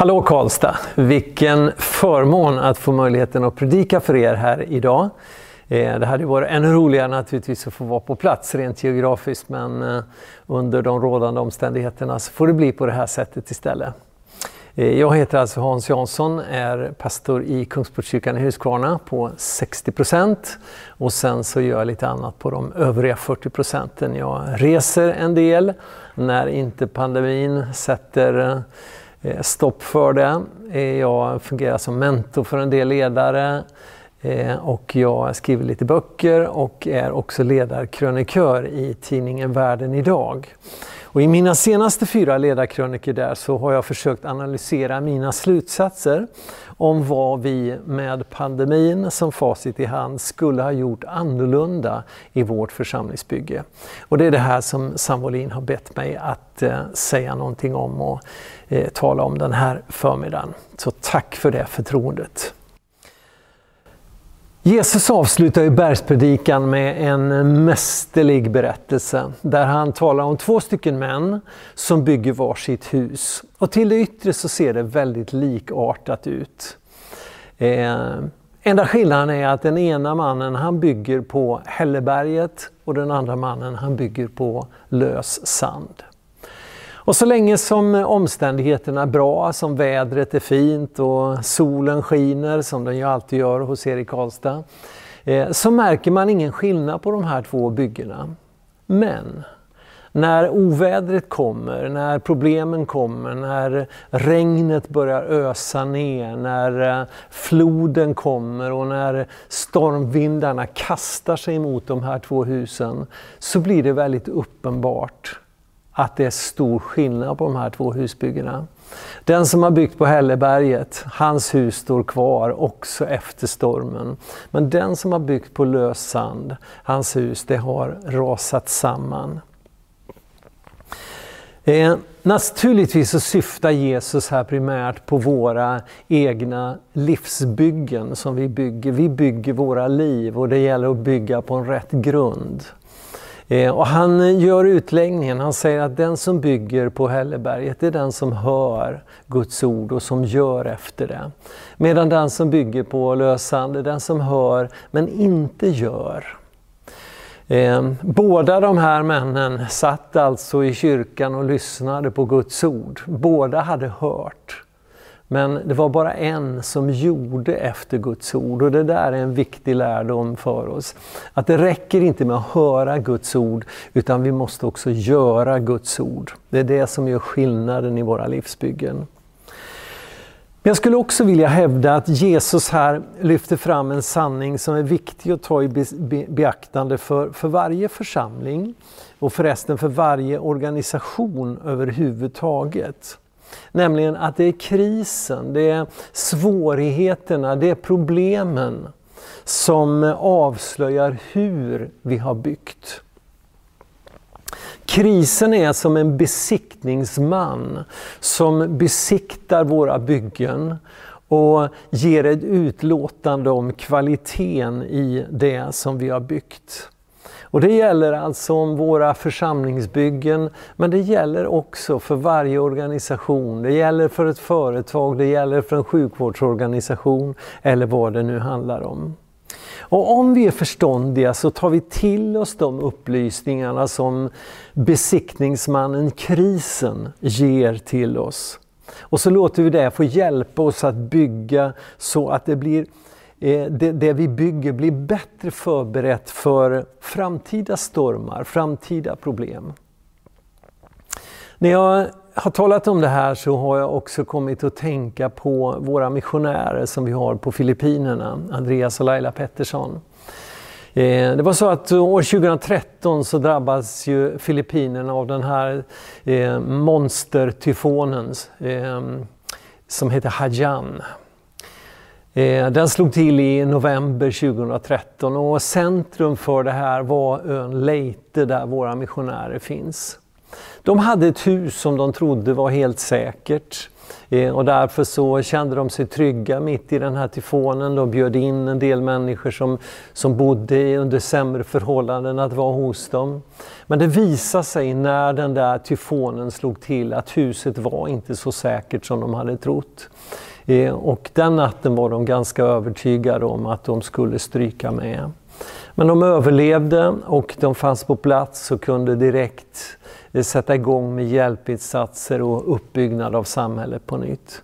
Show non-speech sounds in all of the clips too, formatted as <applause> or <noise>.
Hallå Karlstad! Vilken förmån att få möjligheten att predika för er här idag. Eh, det hade varit ännu roligare naturligtvis att få vara på plats rent geografiskt men eh, under de rådande omständigheterna så får det bli på det här sättet istället. Eh, jag heter alltså Hans Jansson, är pastor i Kungsportskyrkan i Huskvarna på 60 procent och sen så gör jag lite annat på de övriga 40 procenten. Jag reser en del när inte pandemin sätter Eh, stopp för det. Eh, jag fungerar som mentor för en del ledare eh, och jag skriver lite böcker och är också ledarkrönikör i tidningen Världen idag. Och I mina senaste fyra ledarkrönikor där så har jag försökt analysera mina slutsatser om vad vi med pandemin som facit i hand skulle ha gjort annorlunda i vårt församlingsbygge. Och det är det här som Sam har bett mig att eh, säga någonting om och eh, tala om den här förmiddagen. Så tack för det förtroendet. Jesus avslutar ju bergspredikan med en mästerlig berättelse där han talar om två stycken män som bygger varsitt hus. Och till det yttre så ser det väldigt likartat ut. Eh, enda skillnaden är att den ena mannen han bygger på Hälleberget och den andra mannen han bygger på lös sand. Och så länge som omständigheterna är bra, som vädret är fint och solen skiner som den ju alltid gör hos er i Karlstad, eh, så märker man ingen skillnad på de här två byggena. Men när ovädret kommer, när problemen kommer, när regnet börjar ösa ner, när eh, floden kommer och när stormvindarna kastar sig mot de här två husen så blir det väldigt uppenbart att det är stor skillnad på de här två husbyggena. Den som har byggt på Hälleberget, hans hus står kvar också efter stormen. Men den som har byggt på lös sand, hans hus, det har rasat samman. Eh, naturligtvis så syftar Jesus här primärt på våra egna livsbyggen som vi bygger. Vi bygger våra liv och det gäller att bygga på en rätt grund. Eh, och han eh, gör utläggningen, han säger att den som bygger på Hälleberget är den som hör Guds ord och som gör efter det. Medan den som bygger på lösand är den som hör men inte gör. Eh, båda de här männen satt alltså i kyrkan och lyssnade på Guds ord. Båda hade hört. Men det var bara en som gjorde efter Guds ord och det där är en viktig lärdom för oss. Att det räcker inte med att höra Guds ord utan vi måste också göra Guds ord. Det är det som gör skillnaden i våra livsbyggen. Men jag skulle också vilja hävda att Jesus här lyfter fram en sanning som är viktig att ta i beaktande för, för varje församling och förresten för varje organisation överhuvudtaget. Nämligen att det är krisen, det är svårigheterna, det är problemen som avslöjar hur vi har byggt. Krisen är som en besiktningsman som besiktar våra byggen och ger ett utlåtande om kvaliteten i det som vi har byggt. Och det gäller alltså om våra församlingsbyggen, men det gäller också för varje organisation. Det gäller för ett företag, det gäller för en sjukvårdsorganisation eller vad det nu handlar om. Och om vi är förståndiga så tar vi till oss de upplysningarna som besiktningsmannen Krisen ger till oss. Och så låter vi det få hjälpa oss att bygga så att det blir Eh, det, det, vi bygger blir bättre förberett för framtida stormar, framtida problem. När jag har talat om det här så har jag också kommit att tänka på våra missionärer som vi har på Filippinerna, Andreas och Laila Pettersson. Eh, det var så att år 2013 så drabbades ju Filippinerna av den här eh, monstertyfonen som heter Hajan. Eh, den slog till i november 2013 och centrum för det här var ön Leite där våra missionärer finns. De hade ett hus som de trodde var helt säkert. Eh, och därför så kände de sig trygga mitt i den här tyfonen. De bjöd in en del människor som, som bodde under sämre förhållanden att vara hos dem. Men det visade sig när den där tyfonen slog till att huset var inte så säkert som de hade trott. Eh, och den natten var de ganska övertygade om att de skulle stryka med. Men de överlevde och de fanns på plats och kunde direkt eh, sätta igång med hjälpinsatser och uppbyggnad av samhället på nytt.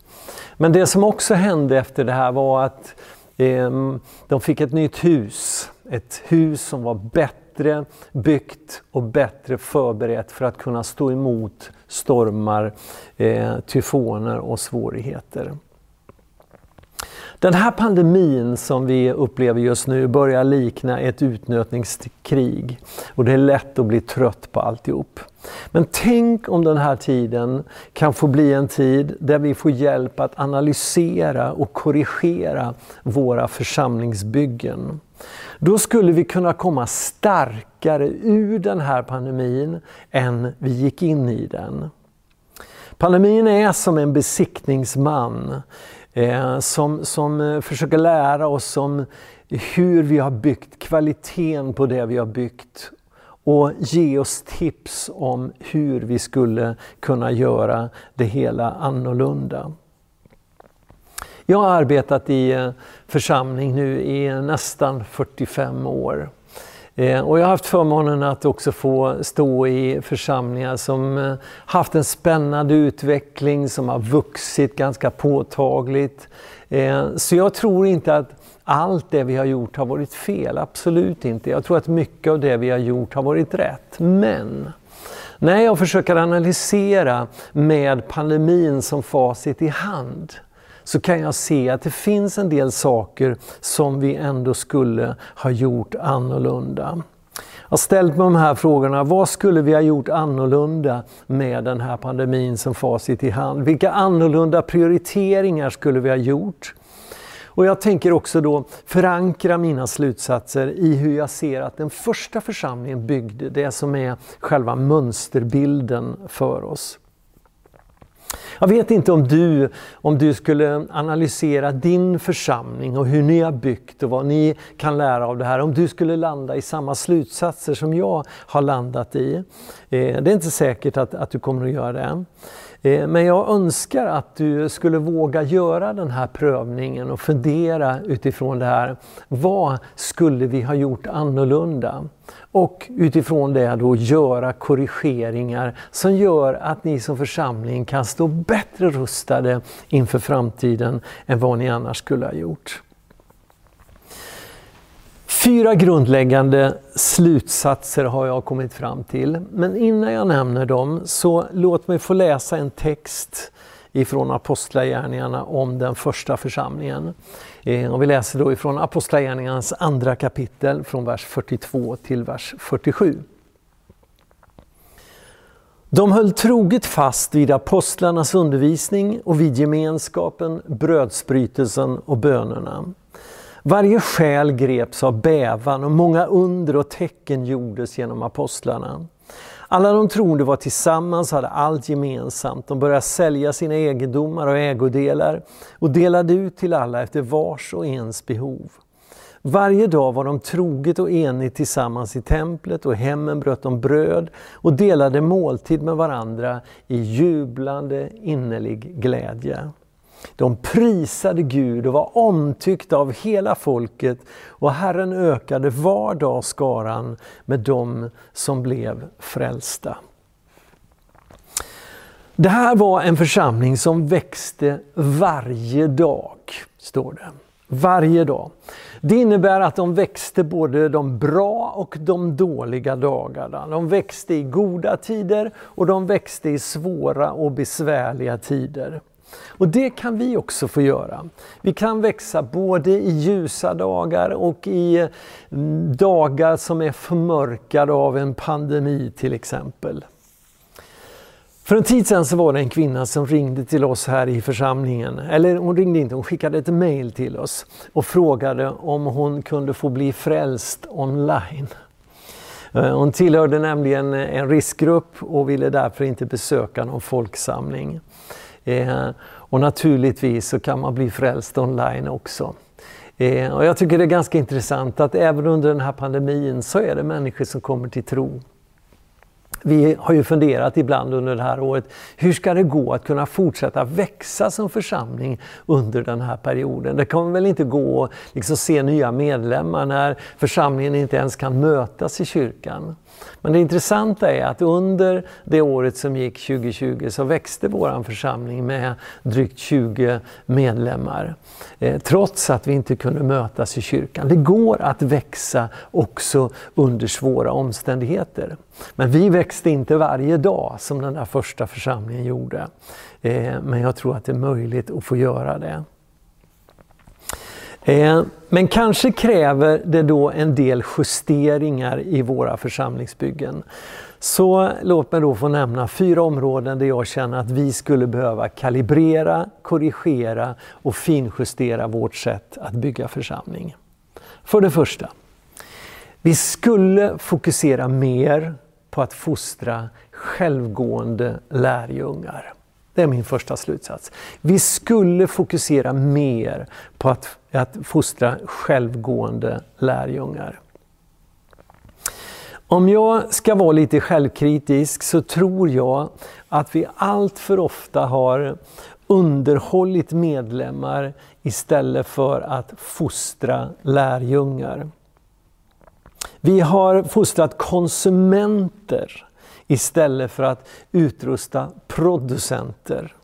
Men det som också hände efter det här var att ehm, de fick ett nytt hus. Ett hus som var bättre byggt och bättre förberett för att kunna stå emot stormar, eh, tyfoner och svårigheter. Den här pandemin som vi upplever just nu börjar likna ett utnötningskrig och det är lätt att bli trött på alltihop. Men tänk om den här tiden kan få bli en tid där vi får hjälp att analysera och korrigera våra församlingsbyggen. Då skulle vi kunna komma starkare ur den här pandemin än vi gick in i den. Pandemin är som en besiktningsman Eh, som, som eh, försöker lära oss om hur vi har byggt, kvaliteten på det vi har byggt och ge oss tips om hur vi skulle kunna göra det hela annorlunda. Jag har arbetat i eh, församling nu i nästan 45 år. Eh, och jag har haft förmånen att också få stå i församlingar som eh, haft en spännande utveckling, som har vuxit ganska påtagligt. Eh, så jag tror inte att allt det vi har gjort har varit fel, absolut inte. Jag tror att mycket av det vi har gjort har varit rätt. Men när jag försöker analysera med pandemin som facit i hand så kan jag se att det finns en del saker som vi ändå skulle ha gjort annorlunda. Jag har ställt mig de här frågorna. Vad skulle vi ha gjort annorlunda med den här pandemin som facit i hand? Vilka annorlunda prioriteringar skulle vi ha gjort? Och jag tänker också då förankra mina slutsatser i hur jag ser att den första församlingen byggde det som är själva mönsterbilden för oss. Jag vet inte om du, om du skulle analysera din församling och hur ni har byggt och vad ni kan lära av det här, om du skulle landa i samma slutsatser som jag har landat i. Eh, det är inte säkert att, att du kommer att göra det. Eh, men jag önskar att du skulle våga göra den här prövningen och fundera utifrån det här. Vad skulle vi ha gjort annorlunda? Och utifrån det då göra korrigeringar som gör att ni som församling kan stå bättre rustade inför framtiden än vad ni annars skulle ha gjort. Fyra grundläggande slutsatser har jag kommit fram till. Men innan jag nämner dem så låt mig få läsa en text ifrån Apostlagärningarna om den första församlingen. Eh, och vi läser då ifrån Apostlagärningarnas andra kapitel från vers 42 till vers 47. De höll troget fast vid apostlarnas undervisning och vid gemenskapen, brödsbrytelsen och bönerna. Varje själ greps av bävan och många under och tecken gjordes genom apostlarna. Alla de troende var tillsammans och hade allt gemensamt. De började sälja sina egendomar och ägodelar och delade ut till alla efter vars och ens behov. Varje dag var de troget och enigt tillsammans i templet och hemmen bröt de bröd och delade måltid med varandra i jublande innerlig glädje. De prisade Gud och var omtyckta av hela folket och Herren ökade var dag skaran med dem som blev frälsta. Det här var en församling som växte varje dag, står det. Varje dag. Det innebär att de växte både de bra och de dåliga dagarna. De växte i goda tider och de växte i svåra och besvärliga tider. Och det kan vi också få göra. Vi kan växa både i ljusa dagar och i mm, dagar som är förmörkade av en pandemi till exempel. För en tid sedan så var det en kvinna som ringde till oss här i församlingen. Eller hon ringde inte, hon skickade ett mail till oss och frågade om hon kunde få bli frälst online. Eh, hon tillhörde nämligen en riskgrupp och ville därför inte besöka någon folksamling. Eh, och naturligtvis så kan man bli frälst online också. Eh, och jag tycker det är ganska intressant att även under den här pandemin så är det människor som kommer till tro. Vi har ju funderat ibland under det här året, hur ska det gå att kunna fortsätta växa som församling under den här perioden? Det kommer väl inte gå att liksom se nya medlemmar när församlingen inte ens kan mötas i kyrkan. Men det intressanta är att under det året som gick 2020 så växte vår församling med drygt 20 medlemmar. Eh, trots att vi inte kunde mötas i kyrkan. Det går att växa också under svåra omständigheter. Men vi växte inte varje dag som den där första församlingen gjorde. Eh, men jag tror att det är möjligt att få göra det. Eh, men kanske kräver det då en del justeringar i våra församlingsbyggen. Så låt mig då få nämna fyra områden där jag känner att vi skulle behöva kalibrera, korrigera och finjustera vårt sätt att bygga församling. För det första, vi skulle fokusera mer på att fostra självgående lärjungar. Det är min första slutsats. Vi skulle fokusera mer på att, att fostra självgående lärjungar. Om jag ska vara lite självkritisk så tror jag att vi allt för ofta har underhållit medlemmar istället för att fostra lärjungar. Vi har fostrat konsumenter istället för att utrusta producenter.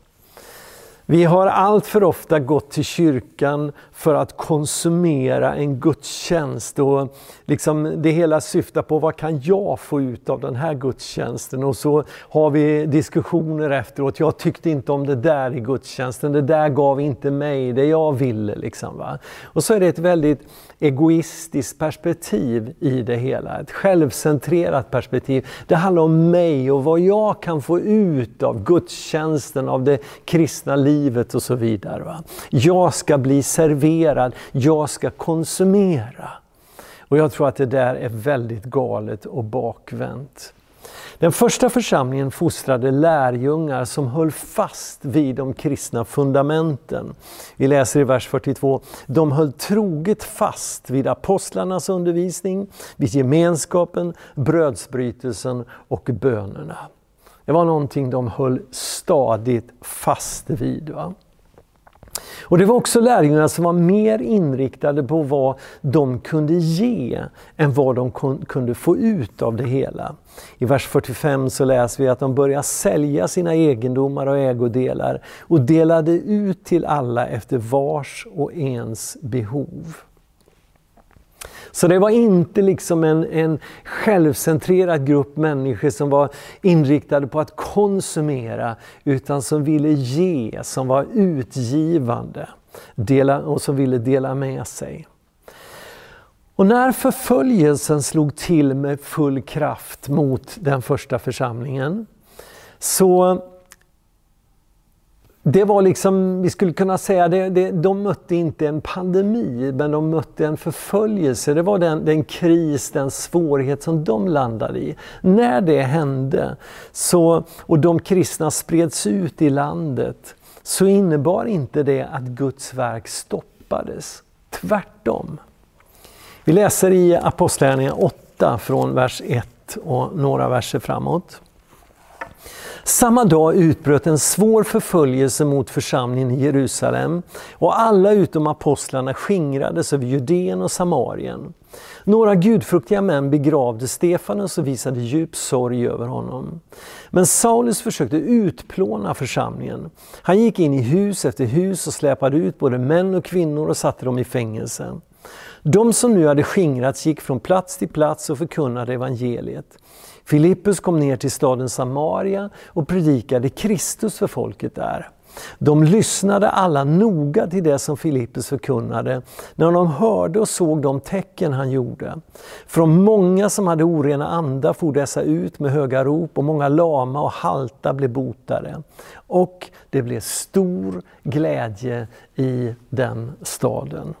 Vi har allt för ofta gått till kyrkan för att konsumera en gudstjänst. Och liksom det hela syftar på vad kan jag få ut av den här gudstjänsten? Och så har vi diskussioner efteråt. Jag tyckte inte om det där i gudstjänsten. Det där gav inte mig det jag ville. Liksom, va? Och så är det ett väldigt egoistiskt perspektiv i det hela. Ett självcentrerat perspektiv. Det handlar om mig och vad jag kan få ut av gudstjänsten, av det kristna livet och så vidare. Va? Jag ska bli serverad, jag ska konsumera. Och jag tror att det där är väldigt galet och bakvänt. Den första församlingen fostrade lärjungar som höll fast vid de kristna fundamenten. Vi läser i vers 42. De höll troget fast vid apostlarnas undervisning, vid gemenskapen, brödsbrytelsen och bönerna. Det var någonting de höll stadigt fast vid. Va? Och det var också lärjungarna som var mer inriktade på vad de kunde ge än vad de kunde få ut av det hela. I vers 45 så läser vi att de började sälja sina egendomar och ägodelar och delade ut till alla efter vars och ens behov. Så det var inte liksom en, en självcentrerad grupp människor som var inriktade på att konsumera utan som ville ge, som var utgivande dela, och som ville dela med sig. Och när förföljelsen slog till med full kraft mot den första församlingen så det var liksom, vi skulle kunna säga, det, det, de mötte inte en pandemi, men de mötte en förföljelse. Det var den, den kris, den svårighet som de landade i. När det hände, så, och de kristna spreds ut i landet, så innebar inte det att Guds verk stoppades. Tvärtom. Vi läser i Apostlagärningarna 8 från vers 1 och några verser framåt. Samma dag utbröt en svår förföljelse mot församlingen i Jerusalem och alla utom apostlarna skingrades över Judeen och Samarien. Några gudfruktiga män begravde Stefanus och visade djup sorg över honom. Men Saulus försökte utplåna församlingen. Han gick in i hus efter hus och släpade ut både män och kvinnor och satte dem i fängelse. De som nu hade skingrats gick från plats till plats och förkunnade evangeliet. Filippus kom ner till staden Samaria och predikade Kristus för folket där. De lyssnade alla noga till det som Filippus förkunnade när de hörde och såg de tecken han gjorde. Från många som hade orena andar for dessa ut med höga rop och många lama och halta blev botade. Och det blev stor glädje i den staden.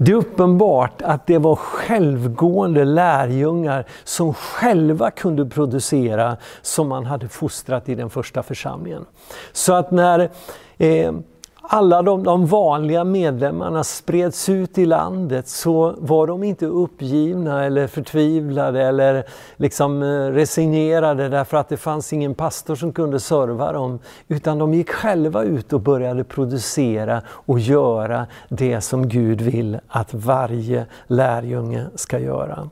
Det är uppenbart att det var självgående lärjungar som själva kunde producera som man hade fostrat i den första församlingen. Så att när eh, alla de, de, vanliga medlemmarna spreds ut i landet så var de inte uppgivna eller förtvivlade eller liksom eh, resignerade därför att det fanns ingen pastor som kunde serva dem. Utan de gick själva ut och började producera och göra det som Gud vill att varje lärjunge ska göra.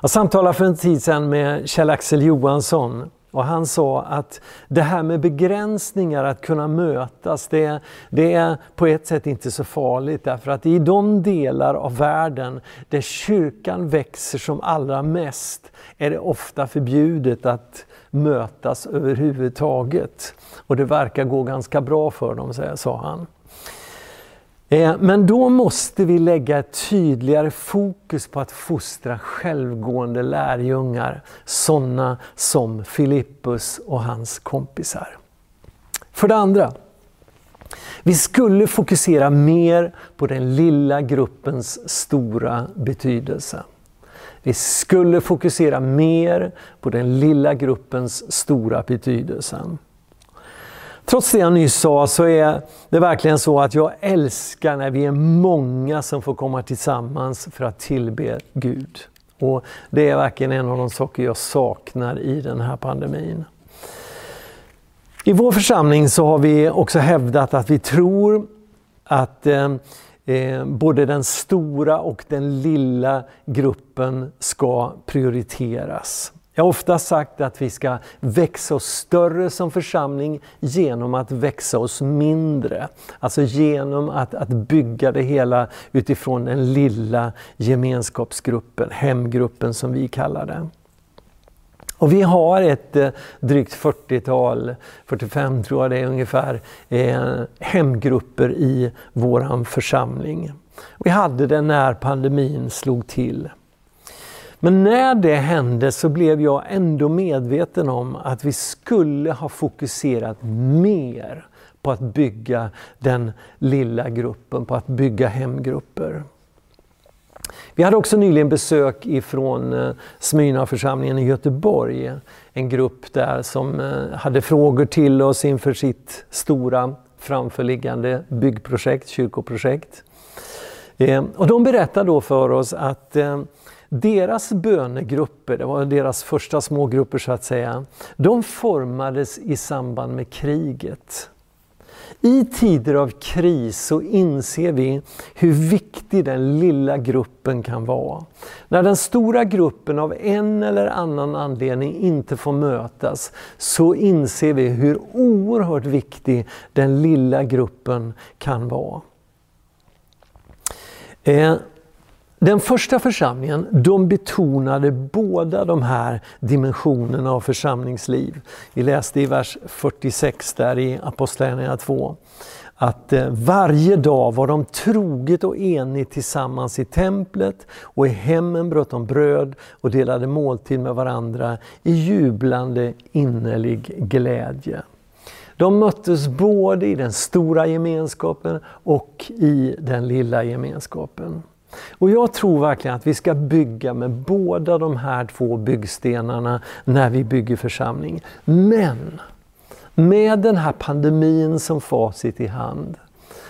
Jag samtalade för en tid sedan med Kjell-Axel Johansson och han sa att det här med begränsningar, att kunna mötas, det, det, är på ett sätt inte så farligt därför att i de delar av världen där kyrkan växer som allra mest är det ofta förbjudet att mötas överhuvudtaget. Och det verkar gå ganska bra för dem, sa han. Eh, men då måste vi lägga ett tydligare fokus på att fostra självgående lärjungar, sådana som Filippus och hans kompisar. För det andra, vi skulle fokusera mer på den lilla gruppens stora betydelse. Vi skulle fokusera mer på den lilla gruppens stora betydelse. Trots det jag nyss sa så är det verkligen så att jag älskar när vi är många som får komma tillsammans för att tillbe Gud. Och Det är verkligen en av de saker jag saknar i den här pandemin. I vår församling så har vi också hävdat att vi tror att eh, eh både den stora och den lilla gruppen ska prioriteras. Jag har ofta sagt att vi ska växa oss större som församling genom att växa oss mindre. Alltså genom att, att bygga det hela utifrån den lilla gemenskapsgruppen, hemgruppen som vi kallar det. Och vi har ett eh, drygt 40-tal, 45 tror jag det är ungefär, eh, hemgrupper i våran församling. Vi hade det när pandemin slog till. Men när det hände så blev jag ändå medveten om att vi skulle ha fokuserat mer på att bygga den lilla gruppen, på att bygga hemgrupper. Vi hade också nyligen besök ifrån eh, Smyrnaförsamlingen i Göteborg. En grupp där som eh, hade frågor till oss inför sitt stora framförliggande byggprojekt, kyrkoprojekt. Eh, och de berättade då för oss att deras bönegrupper, det var deras första smågrupper så att säga, de formades i samband med kriget. I tider av kris så inser vi hur viktig den lilla gruppen kan vara. När den stora gruppen av en eller annan anledning inte får mötas så inser vi hur oerhört viktig den lilla gruppen kan vara. Eh, den första församlingen de betonade båda de här dimensionerna av församlingsliv. Vi läste i vers 46 där i Apostlagärningarna 2 att eh, varje dag var de troget och enigt tillsammans i templet och i hemmen bröt de bröd och delade måltid med varandra i jublande innerlig glädje. De möttes både i den stora gemenskapen och i den lilla gemenskapen. Och jag tror verkligen att vi ska bygga med båda de här två byggstenarna när vi bygger församling. Men med den här pandemin som facit i hand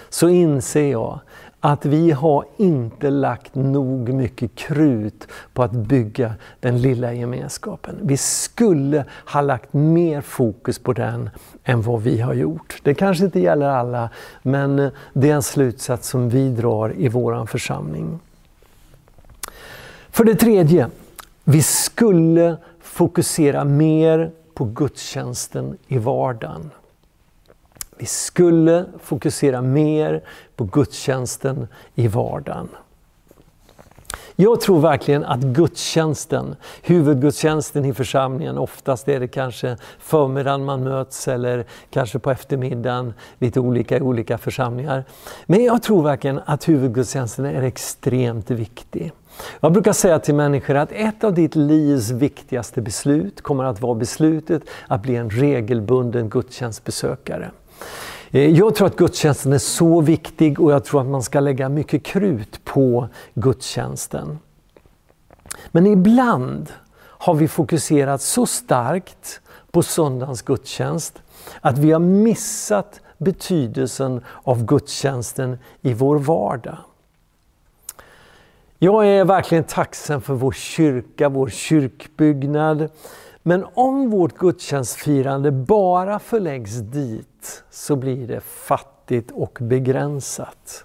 så inser jag att vi har inte lagt nog mycket krut på att bygga den lilla gemenskapen. Vi skulle ha lagt mer fokus på den än vad vi har gjort. Det kanske inte gäller alla, men eh, det är en slutsats som vi drar i vår församling. För det tredje, vi skulle fokusera mer på gudstjänsten i vardagen. Vi skulle fokusera mer på gudstjänsten i vardagen. Jag tror verkligen att gudstjänsten, huvudgudstjänsten i församlingen, oftast är det kanske förmiddagen man möts eller kanske på eftermiddagen, lite olika i olika församlingar. Men jag tror verkligen att huvudgudstjänsten är extremt viktig. Jag brukar säga till människor att ett av ditt livs viktigaste beslut kommer att vara beslutet att bli en regelbunden gudstjänstbesökare. Eh, jag tror att gudstjänsten är så viktig och jag tror att man ska lägga mycket krut på gudstjänsten. Men ibland har vi fokuserat så starkt på söndagens gudstjänst att vi har missat betydelsen av gudstjänsten i vår vardag. Jag är verkligen tacksam för vår kyrka, vår kyrkbyggnad. Men om vårt gudstjänstfirande bara förläggs dit så blir det fattigt och begränsat.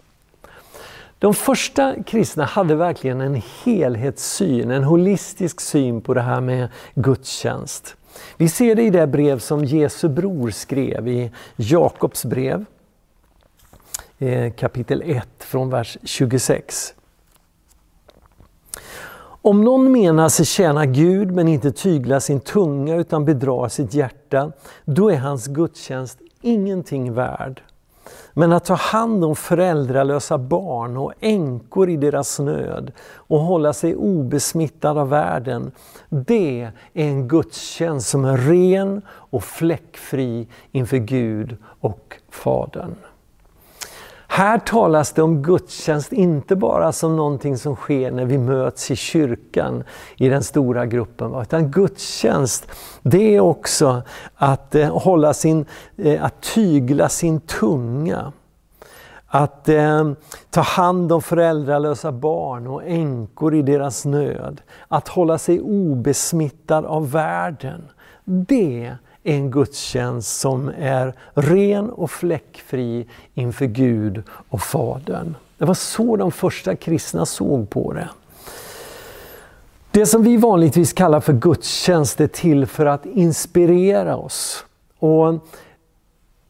De första kristna hade verkligen en helhetssyn, en holistisk syn på det här med gudstjänst. Vi ser det i det brev som Jesu bror skrev i Jakobs brev, eh, kapitel 1 från vers 26. Om någon menar sig tjäna Gud men inte tyglar sin tunga utan bedrar sitt hjärta, då är hans gudstjänst ingenting värd. Men att ta hand om föräldralösa barn och änkor i deras nöd och hålla sig obesmittad av världen, det är en gudstjänst som är ren och fläckfri inför Gud och Fadern. Här talas det om gudstjänst inte bara som någonting som sker när vi möts i kyrkan i den stora gruppen. Utan gudstjänst det är också att eh, hålla sin, eh, att tygla sin tunga. Att eh, ta hand om föräldralösa barn och änkor i deras nöd. Att hålla sig obesmittad av världen. Det en gudstjänst som är ren och fläckfri inför Gud och Fadern. Det var så de första kristna såg på det. Det som vi vanligtvis kallar för gudstjänst är till för att inspirera oss och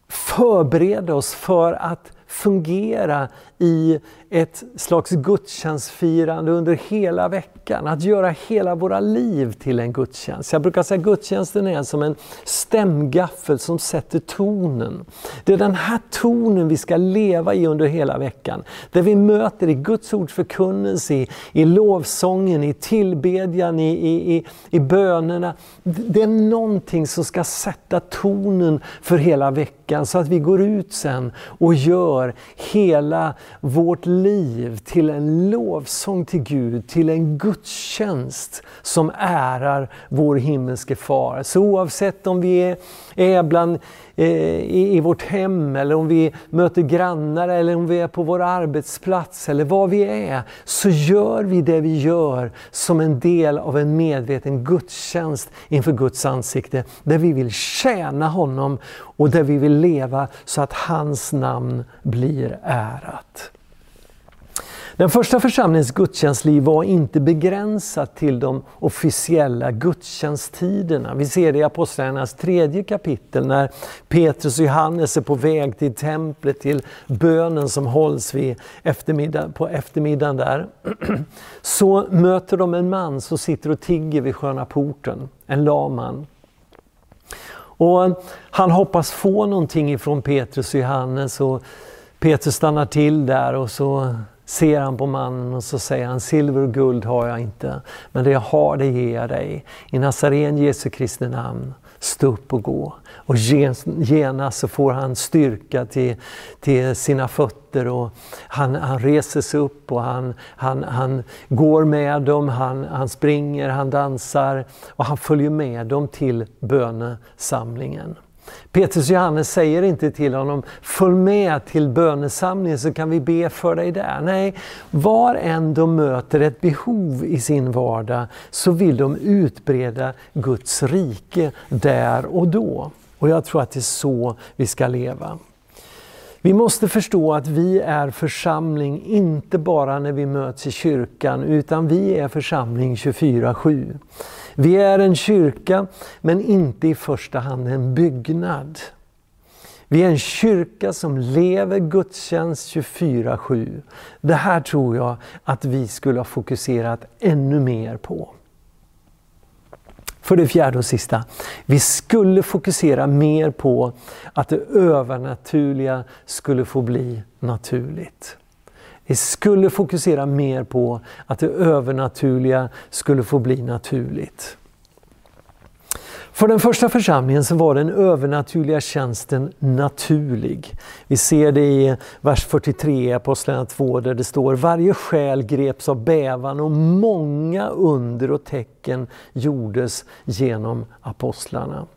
förbereda oss för att fungera i ett slags gudstjänstfirande under hela veckan. Att göra hela våra liv till en gudstjänst. Jag brukar säga att gudstjänsten är som en stämgaffel som sätter tonen. Det är den här tonen vi ska leva i under hela veckan. Det vi möter i Guds ords förkunnelse, i, i lovsången, i tillbedjan, i, i, i, i bönerna. Det är någonting som ska sätta tonen för hela veckan så att vi går ut sen och gör hela vårt liv till en lovsång till Gud, till en gudstjänst som ärar vår himmelske far. Så oavsett om vi är, är bland, Eh, i, i vårt hem eller om vi möter grannar eller om vi är på vår arbetsplats eller var vi är, så gör vi det vi gör som en del av en medveten gudstjänst inför Guds ansikte. Där vi vill tjäna honom och där vi vill leva så att hans namn blir ärat. Den första församlingens gudstjänstliv var inte begränsat till de officiella gudstjänsttiderna. Vi ser det i Apostlagärningarnas tredje kapitel när Petrus och Johannes är på väg till templet, till bönen som hålls vid eftermiddag, på eftermiddagen där. <clears throat> Så möter de en man som sitter och tigger vid sköna porten, en lam man. Och han hoppas få någonting ifrån Petrus och Johannes och Petrus stannar till där och så ser han på mannen och så säger han silver och guld har jag inte, men det jag har det ger jag dig. I Nazaren Jesu Kristi namn, stå upp och gå. Och genast så får han styrka till, till sina fötter och han, han reser sig upp och han, han, han går med dem, han, han springer, han dansar och han följer med dem till bönesamlingen. Petrus och Johannes säger inte till honom, följ med till bönesamlingen så kan vi be för dig där. Nej, var än de möter ett behov i sin vardag så vill de utbreda Guds rike där och då. Och jag tror att det är så vi ska leva. Vi måste förstå att vi är församling inte bara när vi möts i kyrkan utan vi är församling 24-7. Vi är en kyrka, men inte i första hand en byggnad. Vi är en kyrka som lever gudstjänst 24-7. Det här tror jag att vi skulle ha fokuserat ännu mer på. För det fjärde och sista, vi skulle fokusera mer på att det övernaturliga skulle få bli naturligt. Vi skulle fokusera mer på att det övernaturliga skulle få bli naturligt. För den första församlingen så var den övernaturliga tjänsten naturlig. Vi ser det i vers 43 i Apostlagärningarna 2 där det står Varje själ greps av bävan och många under och tecken gjordes genom apostlarna.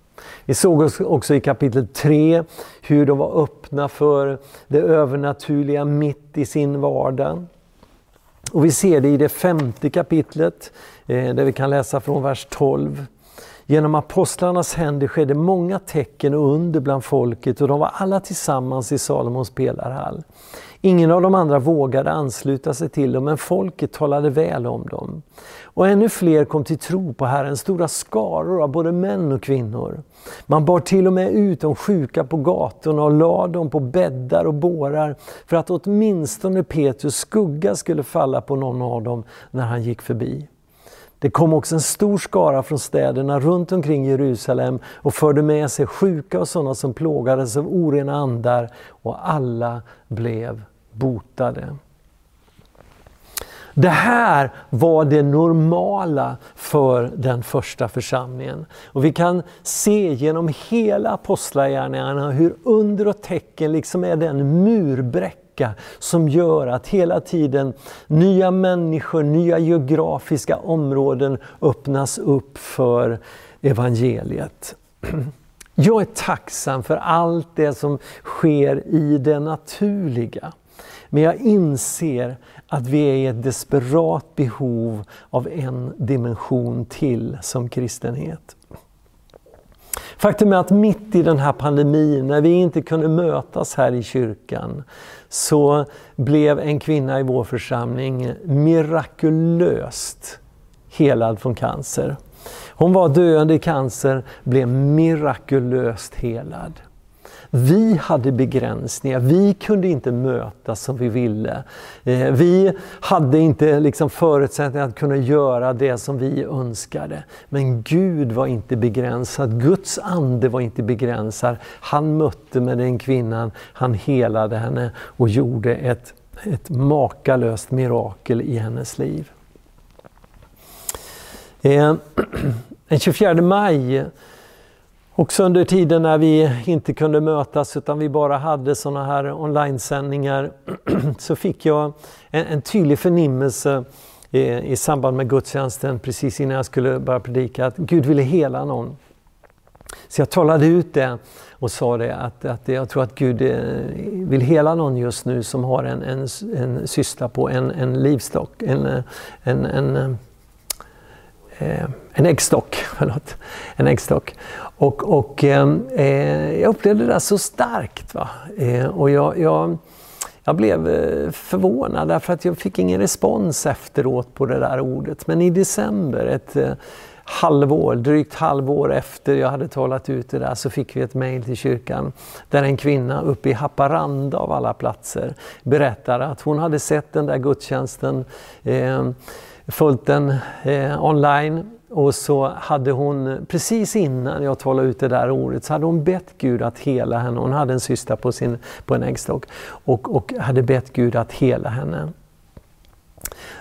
Vi såg också i kapitel 3 hur de var öppna för det övernaturliga mitt i sin vardag. Och vi ser det i det femte kapitlet eh, där vi kan läsa från vers 12. Genom apostlarnas händer skedde många tecken och under bland folket och de var alla tillsammans i Salomons pelarhall. Ingen av de andra vågade ansluta sig till dem, men folket talade väl om dem. Och ännu fler kom till tro på Herren, stora skaror av både män och kvinnor. Man bar till och med ut de sjuka på gatorna och lade dem på bäddar och bårar för att åtminstone Petrus skugga skulle falla på någon av dem när han gick förbi. Det kom också en stor skara från städerna runt omkring Jerusalem och förde med sig sjuka och sådana som plågades av orena andar och alla blev botade. Det här var det normala för den första församlingen. Och vi kan se genom hela apostlagärningarna hur under och tecken liksom är den murbräcka som gör att hela tiden nya människor, nya geografiska områden öppnas upp för evangeliet. <clears throat> Jag är tacksam för allt det som sker i det naturliga. Men jag inser att vi är i ett desperat behov av en dimension till som kristenhet. Faktum är att mitt i den här pandemin, när vi inte kunde mötas här i kyrkan, så blev en kvinna i vår församling mirakulöst helad från cancer. Hon var döende i cancer, blev mirakulöst helad. Vi hade begränsningar, vi kunde inte mötas som vi ville. Eh, vi hade inte liksom förutsättningar att kunna göra det som vi önskade. Men Gud var inte begränsad, Guds ande var inte begränsad. Han mötte med den kvinnan, han helade henne och gjorde ett, ett makalöst mirakel i hennes liv. Eh, <clears throat> den 24 maj Också under tiden när vi inte kunde mötas utan vi bara hade sådana här onlinesändningar <clears throat> så fick jag en, en tydlig förnimmelse i, i samband med gudstjänsten precis innan jag skulle börja predika att Gud ville hela någon. Så jag talade ut det och sa det att, att jag tror att Gud eh, vill hela någon just nu som har en, en, en syster på en, en livstock, en, en, en eh, en äggstock. <laughs> Förlåt, en äggstock. Och, och ehm, eh, jag upplevde det där så starkt. Va? Eh, och jag, jag, jag blev eh, förvånad därför att jag fick ingen respons efteråt på det där ordet. Men i december, ett eh, halvår, drygt halvår efter jag hade talat ut det där så fick vi ett mejl till kyrkan där en kvinna uppe i Haparanda av alla platser berättade att hon hade sett den där gudstjänsten, eh, följt den eh, online och så hade hon, precis innan jag talade ut det där ordet, så hade hon bett Gud att hela henne. Hon hade en syster på, sin, på en äggstock och, och hade bett Gud att hela henne.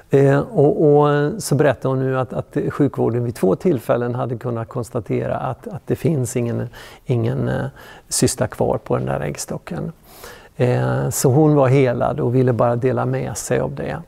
Eh, och, och, så berättar hon nu att, att sjukvården vid två tillfällen hade kunnat konstatera att, att det finns ingen, ingen eh, syster kvar på den där äggstocken. Eh, så hon var helad och ville bara dela med sig av det.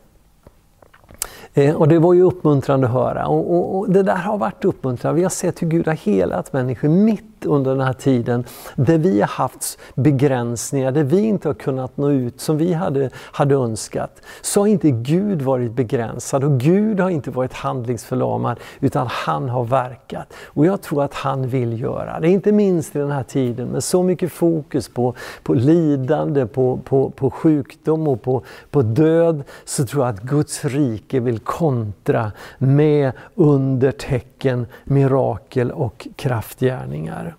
Eh, och det var ju uppmuntrande att höra. Och, och, och, det där har varit uppmuntrande. Vi har sett hur Gud har helat människor mitt under den här tiden där vi har haft begränsningar, där vi inte har kunnat nå ut som vi hade, hade önskat. Så har inte Gud varit begränsad och Gud har inte varit handlingsförlamad utan han har verkat. Och jag tror att han vill göra det, inte minst i den här tiden med så mycket fokus på, på lidande, på, på, på sjukdom och på, på död så tror jag att Guds rike vill kontra med undertecken, mirakel och kraftgärningar.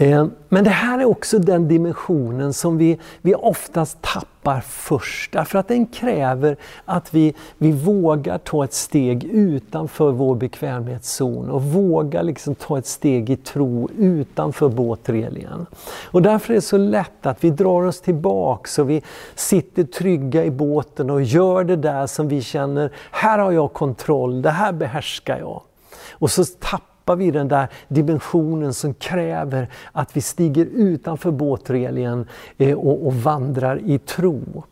Eh, men det här är också den dimensionen som vi, vi oftast tappar först. Därför att den kräver att vi, vi vågar ta ett steg utanför vår bekvämlighetszon och vågar liksom ta ett steg i tro utanför båtreligen. Och därför är det så lätt att vi drar oss tillbaks och vi sitter trygga i båten och gör det där som vi känner, här har jag kontroll, det här behärskar jag. Och så tappar tappar vi den där dimensionen som kräver att vi stiger utanför båtrelingen eh, och, och vandrar i tro.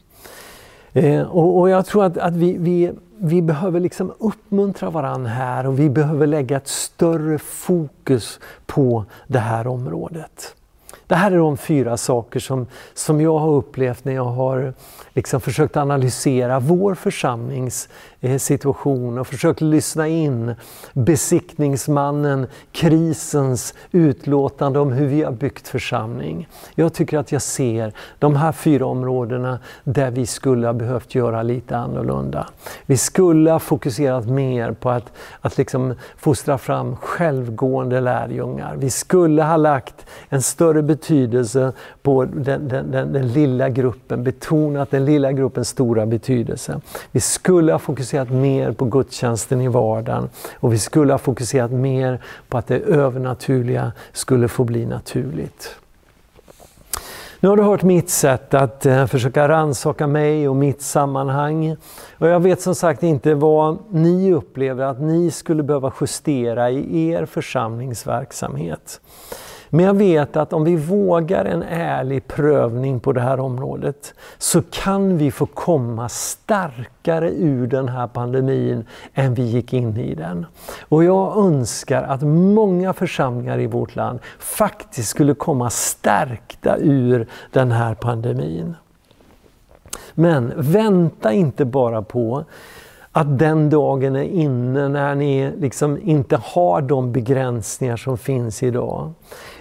Eh, och, och, jag tror att, att vi, vi, vi behöver liksom uppmuntra varandra här och vi behöver lägga ett större fokus på det här området. Det här är de fyra saker som, som jag har upplevt när jag har liksom försökt analysera vår församlings Eh, situation och försökt lyssna in besiktningsmannen, krisens utlåtande om hur vi har byggt församling. Jag tycker att jag ser de här fyra områdena där vi skulle ha behövt göra lite annorlunda. Vi skulle ha fokuserat mer på att, att liksom fostra fram självgående lärjungar. Vi skulle ha lagt en större betydelse på den, den, den, den lilla gruppen, betonat den lilla gruppens stora betydelse. Vi skulle ha fokuserat mer på gudstjänsten i vardagen och vi skulle ha fokuserat mer på att det övernaturliga skulle få bli naturligt. Nu har du hört mitt sätt att eh, försöka ransaka mig och mitt sammanhang. Och jag vet som sagt inte vad ni upplever att ni skulle behöva justera i er församlingsverksamhet. Men jag vet att om vi vågar en ärlig prövning på det här området så kan vi få komma starkare ur den här pandemin än vi gick in i den. Och jag önskar att många församlingar i vårt land faktiskt skulle komma stärkta ur den här pandemin. Men vänta inte bara på att den dagen är inne när ni liksom inte har de begränsningar som finns idag.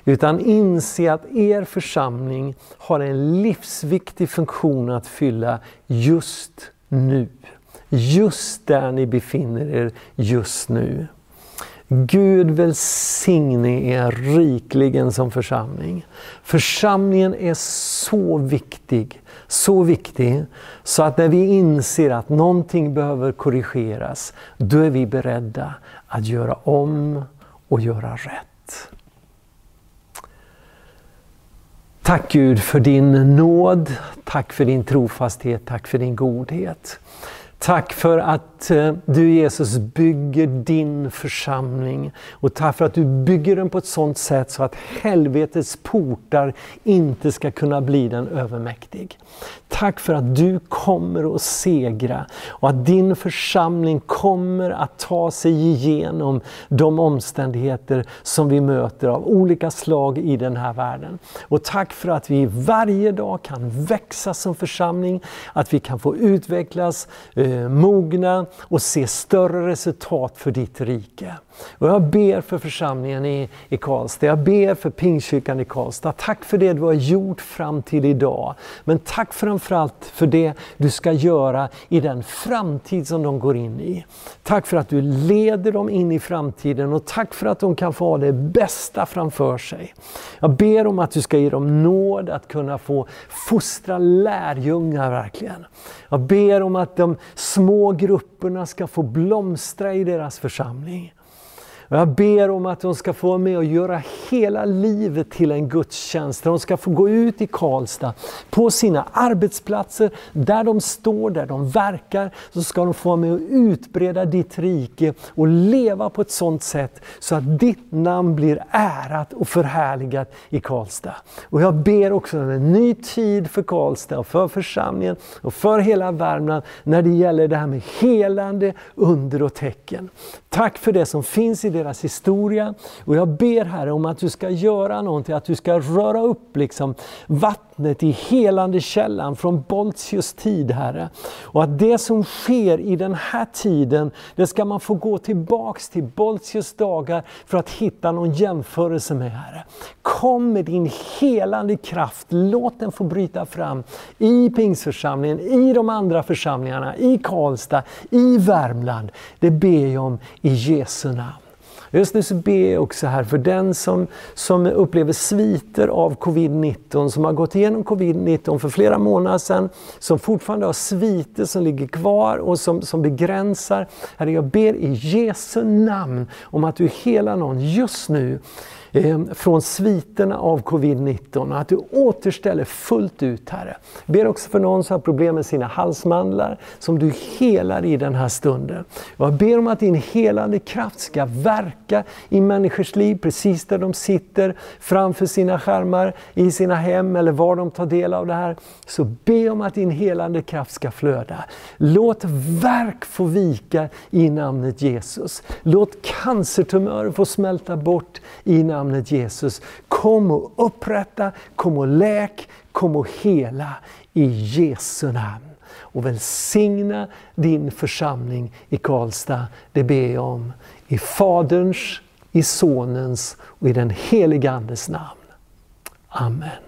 Utan inse att er församling har en livsviktig funktion att fylla just nu. Just där ni befinner er just nu. Gud välsigne er rikligen som församling. Församlingen är så viktig, så viktig så att när vi inser att någonting behöver korrigeras, då är vi beredda att göra om och göra rätt. Tack Gud för din nåd, tack för din trofasthet, tack för din godhet. Tack för att eh, du Jesus bygger din församling och tack för att du bygger den på ett sådant sätt så att helvetets portar inte ska kunna bli den övermäktig. Tack för att du kommer att segra och att din församling kommer att ta sig igenom de omständigheter som vi möter av olika slag i den här världen. Och tack för att vi varje dag kan växa som församling, att vi kan få utvecklas, eh, mogna och se större resultat för ditt rike. Och jag ber för församlingen i, i Karlstad, jag ber för Pingstkyrkan i Karlstad. Tack för det du har gjort fram till idag. Men tack framförallt för det du ska göra i den framtid som de går in i. Tack för att du leder dem in i framtiden och tack för att de kan få ha det bästa framför sig. Jag ber om att du ska ge dem nåd att kunna få fostra lärjungar verkligen. Jag ber om att de små grupperna ska få blomstra i deras församling. Och jag ber om att de ska få vara med och göra hela livet till en gudstjänst. där De ska få gå ut i Karlstad, på sina arbetsplatser, där de står, där de verkar, så ska de få vara med och utbreda ditt rike och leva på ett sådant sätt så att ditt namn blir ärat och förhärligat i Karlstad. Och jag ber också om en ny tid för Karlstad och för församlingen och för hela Värmland när det gäller det här med helande, under och tecken. Tack för det som finns i deras historia. Och jag ber Herre om att du ska göra någonting, att du ska röra upp liksom vattnet i helande källan från Boltius tid Herre. Och att det som sker i den här tiden, det ska man få gå tillbaks till Boltius dagar för att hitta någon jämförelse med Herre. Kom med din helande kraft, låt den få bryta fram i Pingsförsamlingen, i de andra församlingarna, i Karlstad, i Värmland. Det ber jag om i Jesu namn. Just nu så ber jag också här för den som, som upplever sviter av covid-19, som har gått igenom covid-19 för flera månader sedan, som fortfarande har sviter som ligger kvar och som, som begränsar. Herre, jag ber i Jesu namn om att du helar någon just nu Eh, från sviterna av covid-19. och Att du återställer fullt ut Herre. Ber också för någon som har problem med sina halsmandlar som du helar i den här stunden. Jag ber om att din helande kraft ska verka i människors liv precis där de sitter framför sina skärmar, i sina hem eller var de tar del av det här. Så be om att din helande kraft ska flöda. Låt verk få vika i namnet Jesus. Låt cancertumörer få smälta bort i namnet namnet Jesus. Kom och upprätta, kom och läk, kom och hela i Jesu namn. Och välsigna din församling i Karlstad, det ber jag om. I Faderns, i Sonens och i den helige Andes namn. Amen.